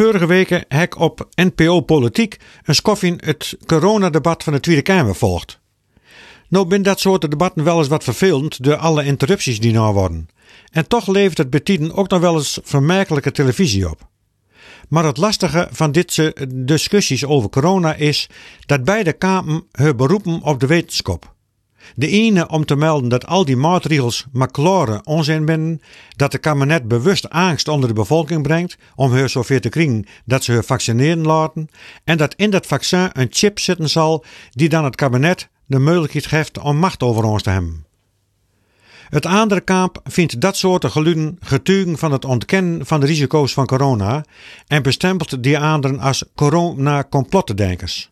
Vorige weken heb ik op NPO Politiek een skoffie het coronadebat van de Tweede Kamer volgt. Nou ben dat soort debatten wel eens wat vervelend door alle interrupties die nou worden. En toch levert het betiden ook nog wel eens vermerkelijke televisie op. Maar het lastige van dit discussies over corona is dat beide kampen hun beroepen op de wetenschap. De ene om te melden dat al die maatregels maar onzin zijn, dat de kabinet bewust angst onder de bevolking brengt om haar zoveel te krijgen dat ze haar vaccineren laten, en dat in dat vaccin een chip zitten zal die dan het kabinet de mogelijkheid geeft om macht over ons te hebben. Het andere kamp vindt dat soort geluiden getuigen van het ontkennen van de risico's van corona en bestempelt die anderen als corona-complottendenkers.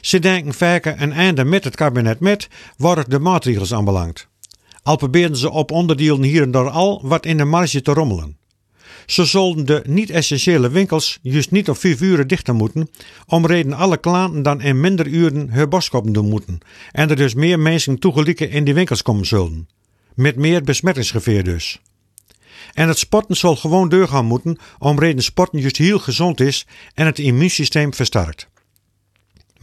Ze denken vaker een einde met het kabinet met, het de maatregels aanbelangt. Al proberen ze op onderdelen hier en daar al wat in de marge te rommelen. Ze zullen de niet-essentiële winkels juist niet op vijf uur dichter moeten, om reden alle klanten dan in minder uren hun boskoppen doen moeten en er dus meer mensen toegelieken in die winkels komen zullen. Met meer besmettingsgevaar dus. En het sporten zal gewoon doorgaan moeten, om reden sporten juist heel gezond is en het immuunsysteem versterkt.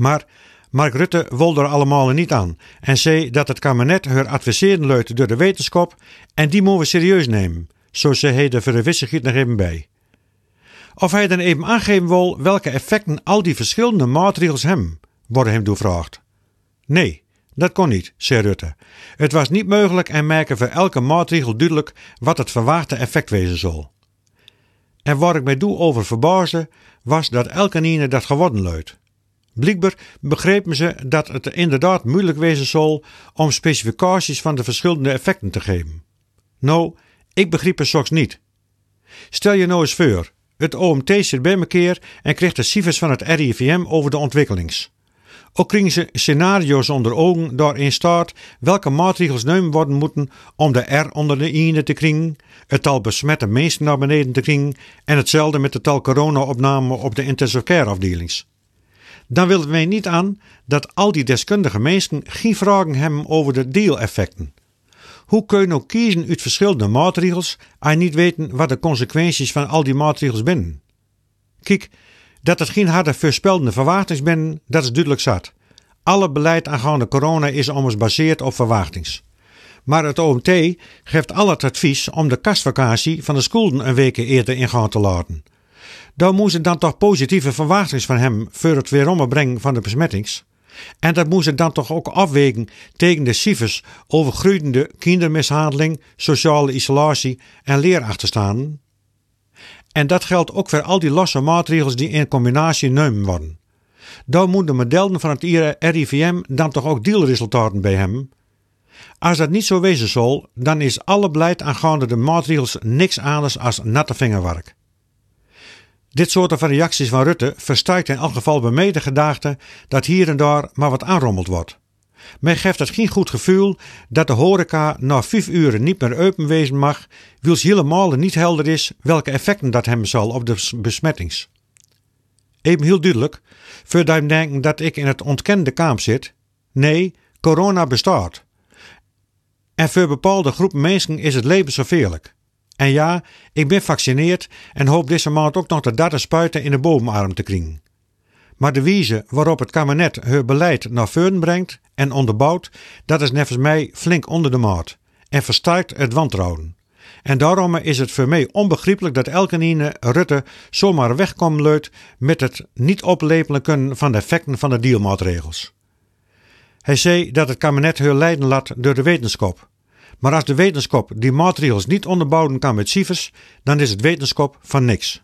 Maar Mark Rutte wil er allemaal niet aan en zei dat het kabinet haar adviseren luidt door de wetenschap en die moeten we serieus nemen, zo zei hij de nog even bij. Of hij dan even aangeven wil welke effecten al die verschillende maatregels hebben, worden hem doorvraagd. Nee, dat kon niet, zei Rutte. Het was niet mogelijk en merken voor elke maatregel duidelijk wat het verwachte effect wezen zal. En waar ik mij doe over verbaasde, was dat elke ene dat geworden luidt. Blijkbaar begrepen ze dat het inderdaad moeilijk wezen zal om specificaties van de verschillende effecten te geven. Nou, ik begreep het soms niet. Stel je nou eens voor, het OMT zit bij elkaar en krijgt de cijfers van het RIVM over de ontwikkelings. Ook krijgen ze scenario's onder ogen daarin staat welke maatregels nemen worden moeten om de R onder de ine te kringen, het tal besmette mensen naar beneden te kringen en hetzelfde met het tal corona-opnamen op de intensive care afdelings dan willen wij niet aan dat al die deskundige mensen geen vragen hebben over de deeleffecten. Hoe kun je nou kiezen uit verschillende maatregels en niet weten wat de consequenties van al die maatregels zijn? Kijk, dat het geen harde voorspellende verwachtings zijn, dat is duidelijk zat. Alle beleid aangaande corona is ommers gebaseerd op verwachtings. Maar het OMT geeft al het advies om de kastvakantie van de scholen een week eerder in gang te laten. Dan moesten dan toch positieve verwachtingen van hem voor het weerom brengen van de besmettings. En dat moest dan toch ook afwegen tegen de cijfers over groeiende kindermishandeling, sociale isolatie en leerachterstanden. En dat geldt ook voor al die losse maatregelen die in combinatie genomen worden. Dan moeten de modellen van het RIVM dan toch ook dealresultaten bij hem. Als dat niet zo wezen zal, dan is alle beleid aangaande de maatregels niks anders als natte vingerwerk. Dit soort van reacties van Rutte versterkt in elk geval bij mij dat hier en daar maar wat aanrommeld wordt. Men geeft het geen goed gevoel dat de horeca na vijf uren niet meer open wezen mag, wils helemaal niet helder is welke effecten dat hebben zal op de besmettings. Even heel duidelijk, voordat je denken dat ik in het ontkende kamp zit. Nee, corona bestaat. En voor bepaalde groepen mensen is het leven zoveel. En ja, ik ben gevaccineerd en hoop deze maand ook nog de derde spuiten in de bovenarm te krijgen. Maar de wijze waarop het kabinet hun beleid naar voren brengt en onderbouwt, dat is nevens mij flink onder de maat en versterkt het wantrouwen. En daarom is het voor mij onbegrijpelijk dat elke ene Rutte zomaar wegkomt luidt met het niet oplepelen kunnen van de effecten van de dealmaatregels. Hij zei dat het kabinet hun leiden laat door de wetenschap. Maar als de wetenschap die maatregels niet onderbouwen kan met cijfers, dan is het wetenschap van niks.